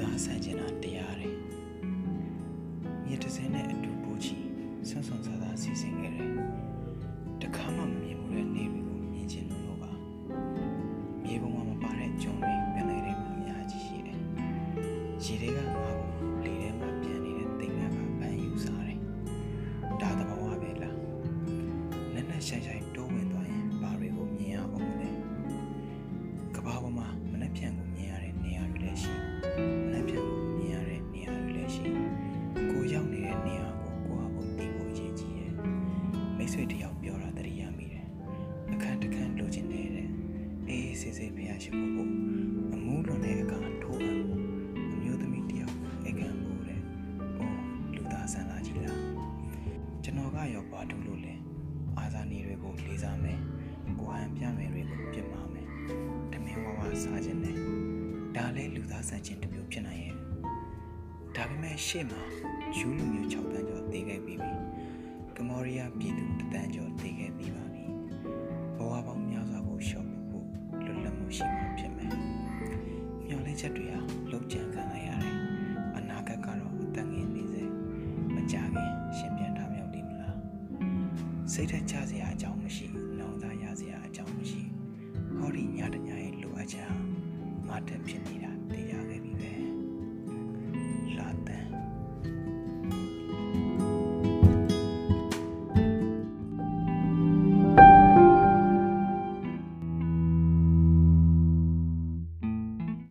သားဆန့်ကျင်တာတရားတယ်မြေတစင်းနဲ့အတူပိုးချီဆွန့်ဆွန့်စားစားစီစဉ်ခဲ့တယ်တခါမှမမြင်ဘူးတဲ့နေတွေကိုမြင်ချင်လို့ပါမြေပေါ်မှာမပါတဲ့ကြုံတွေပင်လယ်တွေမှာအများကြီးရှိတယ်ရေတွေကငါ့ကိုလေထဲမှာပြန်နေတဲ့တိမ်ငါကပန်းယူစားတယ်ဒါသဘောပဲလားနက်နက်ရှိုင်ရှိုင် ဆွေတယောက်ပြောတာတတိယမိတယ်။အခန်းတစ်ခန်းလိုချင်နေတဲ့အေးအေးဆေးဆေးဖျားရှိဖို့ကိုအမှုလွန်တဲ့အခါထိုးအပ်ဖို့အမျိုးသမီးတယောက်အိတ်ခံဖို့တဲ့။အော်လူသားဆန်လာကြီးလား။ကျွန်တော်ကရောဘာတူလို့လဲ။အာဇာနည်တွေကိုလေးစားမယ်။ကိုဟန်ပြမယ်တွေကိုပြစ်မှာမယ်။တမင်ဝဝစားခြင်းနဲ့ဒါလည်းလူသားဆန်ခြင်းတစ်မျိုးဖြစ်နိုင်ရဲ့။ဒါပေမဲ့ရှေ့မှာယူလူမျိုး6တန်းကျော်တေးခဲ့ပြီးပြီ။ကမော်ရီးယားပြည်သူ ချက်တွေဟာလုံးချခံလိုက်ရတယ်။အနာဂတ်ကတော့အသက်ငယ်နေစေမကြခင်ရှင်ပြန်ထားမြောက်လိမ့်မလား။စိတ်ထက်ချစရာအကြောင်းမရှိ။နောင်သားရစရာအကြောင်းမရှိ။ဟောဒီညတညရဲ့လိုအပ်ချက်ဟာမတ်တက်ဖြစ်နေတာသိရခဲ့ပြီပဲ။